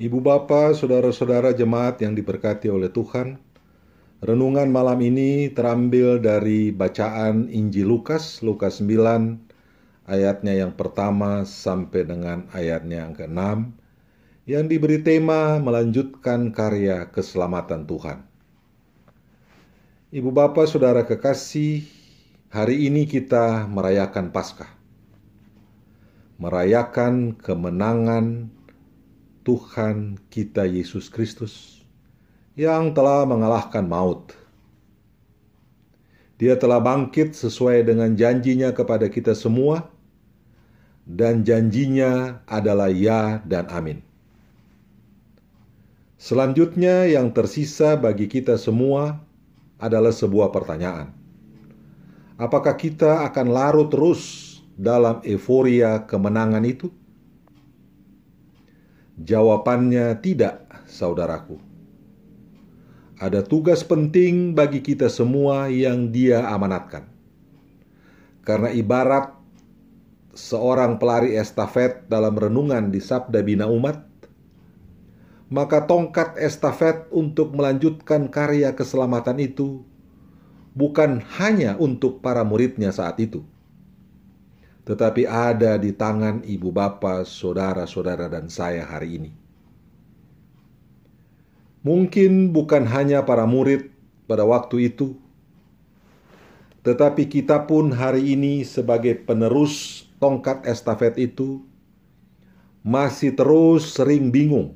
Ibu bapa, saudara-saudara jemaat yang diberkati oleh Tuhan, renungan malam ini terambil dari bacaan Injil Lukas, Lukas 9, ayatnya yang pertama sampai dengan ayatnya yang ke-6, yang diberi tema melanjutkan karya keselamatan Tuhan. Ibu bapa, saudara kekasih, hari ini kita merayakan Paskah. Merayakan kemenangan Tuhan kita Yesus Kristus yang telah mengalahkan maut. Dia telah bangkit sesuai dengan janjinya kepada kita semua, dan janjinya adalah ya dan amin. Selanjutnya, yang tersisa bagi kita semua adalah sebuah pertanyaan: apakah kita akan larut terus dalam euforia kemenangan itu? Jawabannya tidak, saudaraku. Ada tugas penting bagi kita semua yang Dia amanatkan. Karena ibarat seorang pelari estafet dalam renungan di Sabda Bina Umat, maka tongkat estafet untuk melanjutkan karya keselamatan itu bukan hanya untuk para muridnya saat itu, tetapi ada di tangan ibu bapa, saudara-saudara, dan saya hari ini. Mungkin bukan hanya para murid pada waktu itu, tetapi kita pun hari ini, sebagai penerus tongkat estafet itu, masih terus sering bingung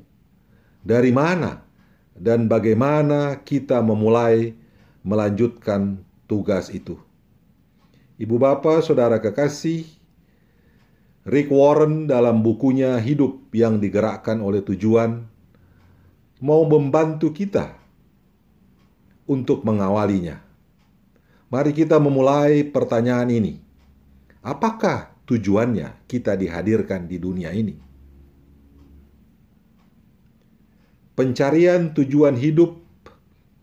dari mana dan bagaimana kita memulai melanjutkan tugas itu. Ibu bapak, saudara kekasih, Rick Warren dalam bukunya Hidup yang Digerakkan oleh Tujuan mau membantu kita untuk mengawalinya. Mari kita memulai pertanyaan ini. Apakah tujuannya kita dihadirkan di dunia ini? Pencarian tujuan hidup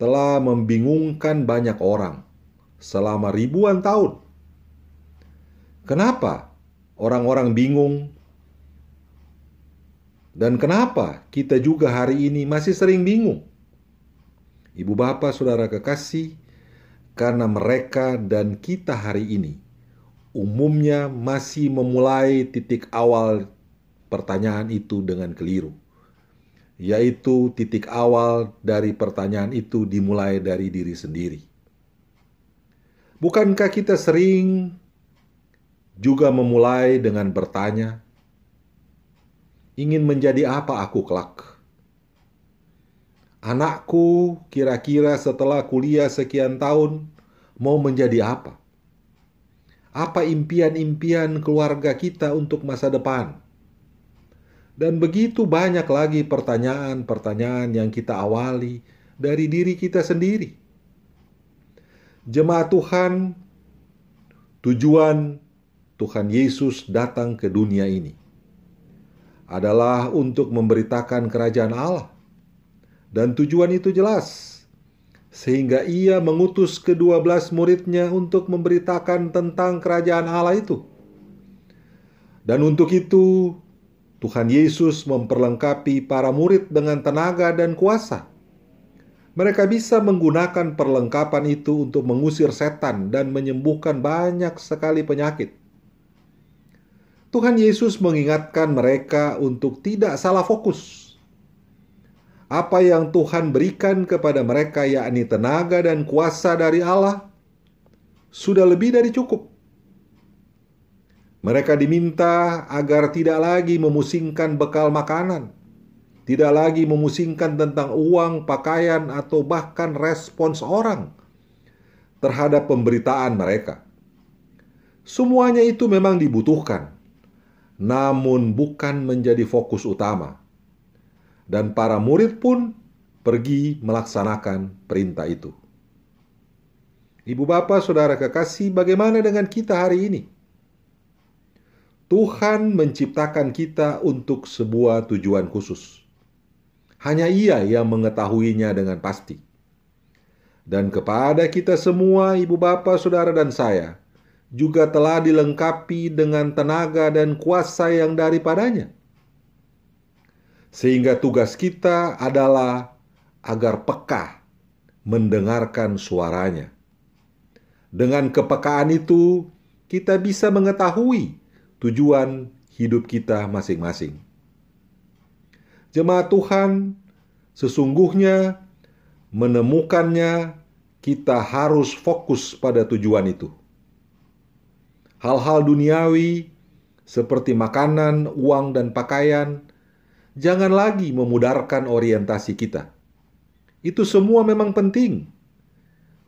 telah membingungkan banyak orang selama ribuan tahun. Kenapa orang-orang bingung. Dan kenapa kita juga hari ini masih sering bingung? Ibu bapak, saudara kekasih, karena mereka dan kita hari ini umumnya masih memulai titik awal pertanyaan itu dengan keliru, yaitu titik awal dari pertanyaan itu dimulai dari diri sendiri. Bukankah kita sering juga memulai dengan bertanya, "Ingin menjadi apa aku kelak?" Anakku kira-kira setelah kuliah sekian tahun mau menjadi apa? Apa impian-impian keluarga kita untuk masa depan? Dan begitu banyak lagi pertanyaan-pertanyaan yang kita awali dari diri kita sendiri. Jemaat Tuhan, tujuan Tuhan Yesus datang ke dunia ini adalah untuk memberitakan kerajaan Allah. Dan tujuan itu jelas. Sehingga ia mengutus kedua belas muridnya untuk memberitakan tentang kerajaan Allah itu. Dan untuk itu, Tuhan Yesus memperlengkapi para murid dengan tenaga dan kuasa. Mereka bisa menggunakan perlengkapan itu untuk mengusir setan dan menyembuhkan banyak sekali penyakit. Tuhan Yesus mengingatkan mereka untuk tidak salah fokus. Apa yang Tuhan berikan kepada mereka, yakni tenaga dan kuasa dari Allah, sudah lebih dari cukup. Mereka diminta agar tidak lagi memusingkan bekal makanan, tidak lagi memusingkan tentang uang, pakaian, atau bahkan respons orang terhadap pemberitaan mereka. Semuanya itu memang dibutuhkan, namun bukan menjadi fokus utama. Dan para murid pun pergi melaksanakan perintah itu. Ibu bapak, saudara kekasih, bagaimana dengan kita hari ini? Tuhan menciptakan kita untuk sebuah tujuan khusus. Hanya Ia yang mengetahuinya dengan pasti. Dan kepada kita semua, ibu bapak, saudara, dan saya, juga telah dilengkapi dengan tenaga dan kuasa yang daripadanya. Sehingga tugas kita adalah agar peka mendengarkan suaranya. Dengan kepekaan itu, kita bisa mengetahui tujuan hidup kita masing-masing. Jemaat Tuhan, sesungguhnya menemukannya, kita harus fokus pada tujuan itu. Hal-hal duniawi seperti makanan, uang, dan pakaian jangan lagi memudarkan orientasi kita. Itu semua memang penting,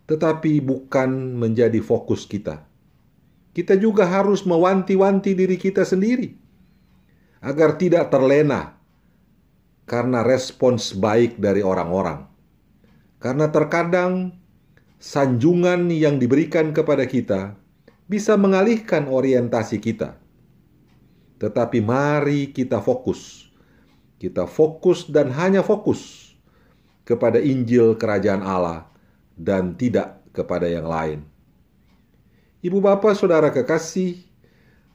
tetapi bukan menjadi fokus kita. Kita juga harus mewanti-wanti diri kita sendiri agar tidak terlena karena respons baik dari orang-orang. Karena terkadang sanjungan yang diberikan kepada kita bisa mengalihkan orientasi kita. Tetapi mari kita fokus kita fokus dan hanya fokus kepada Injil Kerajaan Allah dan tidak kepada yang lain. Ibu bapak saudara kekasih,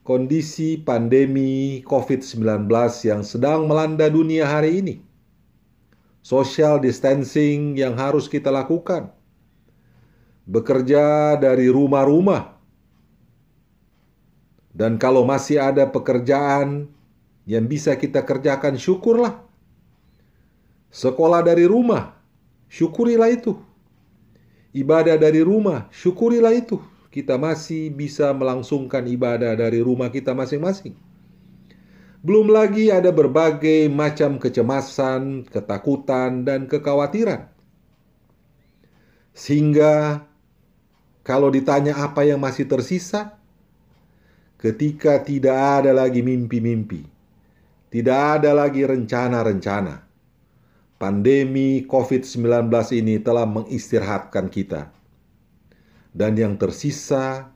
kondisi pandemi COVID-19 yang sedang melanda dunia hari ini, social distancing yang harus kita lakukan, bekerja dari rumah-rumah, dan kalau masih ada pekerjaan yang bisa kita kerjakan, syukurlah. Sekolah dari rumah, syukurilah itu. Ibadah dari rumah, syukurilah itu. Kita masih bisa melangsungkan ibadah dari rumah kita masing-masing. Belum lagi ada berbagai macam kecemasan, ketakutan, dan kekhawatiran. Sehingga kalau ditanya apa yang masih tersisa, ketika tidak ada lagi mimpi-mimpi, tidak ada lagi rencana-rencana. Pandemi COVID-19 ini telah mengistirahatkan kita. Dan yang tersisa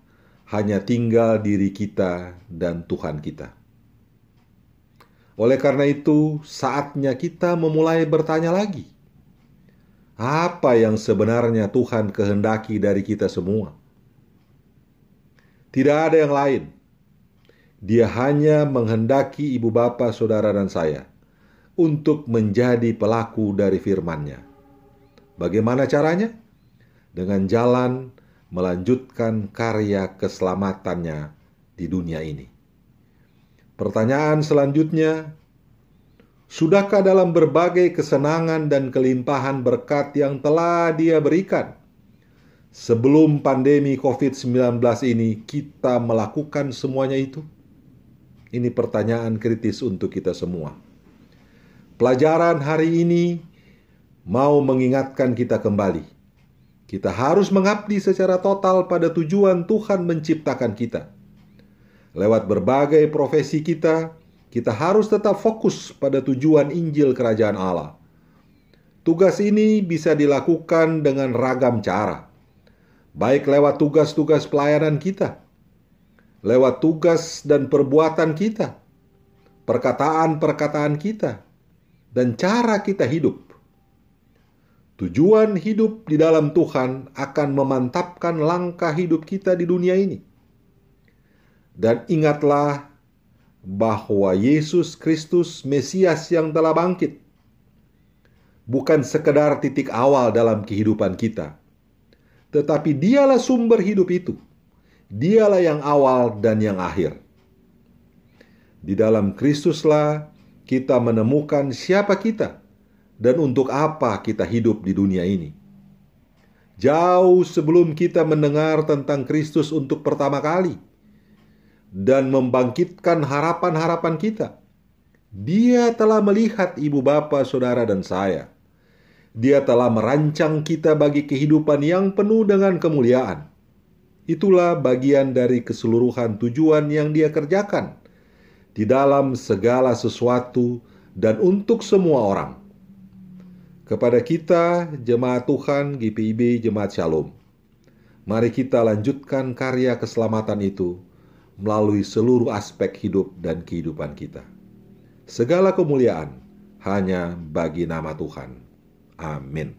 hanya tinggal diri kita dan Tuhan kita. Oleh karena itu, saatnya kita memulai bertanya lagi. Apa yang sebenarnya Tuhan kehendaki dari kita semua? Tidak ada yang lain dia hanya menghendaki ibu bapa, saudara, dan saya untuk menjadi pelaku dari firman-Nya. Bagaimana caranya? Dengan jalan melanjutkan karya keselamatannya di dunia ini. Pertanyaan selanjutnya, sudahkah dalam berbagai kesenangan dan kelimpahan berkat yang telah Dia berikan? Sebelum pandemi COVID-19 ini, kita melakukan semuanya itu? Ini pertanyaan kritis untuk kita semua. Pelajaran hari ini mau mengingatkan kita kembali. Kita harus mengabdi secara total pada tujuan Tuhan menciptakan kita. Lewat berbagai profesi kita, kita harus tetap fokus pada tujuan Injil Kerajaan Allah. Tugas ini bisa dilakukan dengan ragam cara, baik lewat tugas-tugas pelayanan kita, lewat tugas dan perbuatan kita, perkataan-perkataan kita, dan cara kita hidup. Tujuan hidup di dalam Tuhan akan memantapkan langkah hidup kita di dunia ini. Dan ingatlah bahwa Yesus Kristus Mesias yang telah bangkit bukan sekedar titik awal dalam kehidupan kita, tetapi dialah sumber hidup itu Dialah yang awal dan yang akhir. Di dalam Kristuslah kita menemukan siapa kita dan untuk apa kita hidup di dunia ini. Jauh sebelum kita mendengar tentang Kristus untuk pertama kali dan membangkitkan harapan-harapan kita, Dia telah melihat ibu bapa, saudara, dan saya. Dia telah merancang kita bagi kehidupan yang penuh dengan kemuliaan Itulah bagian dari keseluruhan tujuan yang dia kerjakan di dalam segala sesuatu dan untuk semua orang. Kepada kita, jemaat Tuhan GPIB Jemaat Shalom, mari kita lanjutkan karya keselamatan itu melalui seluruh aspek hidup dan kehidupan kita. Segala kemuliaan hanya bagi nama Tuhan. Amin.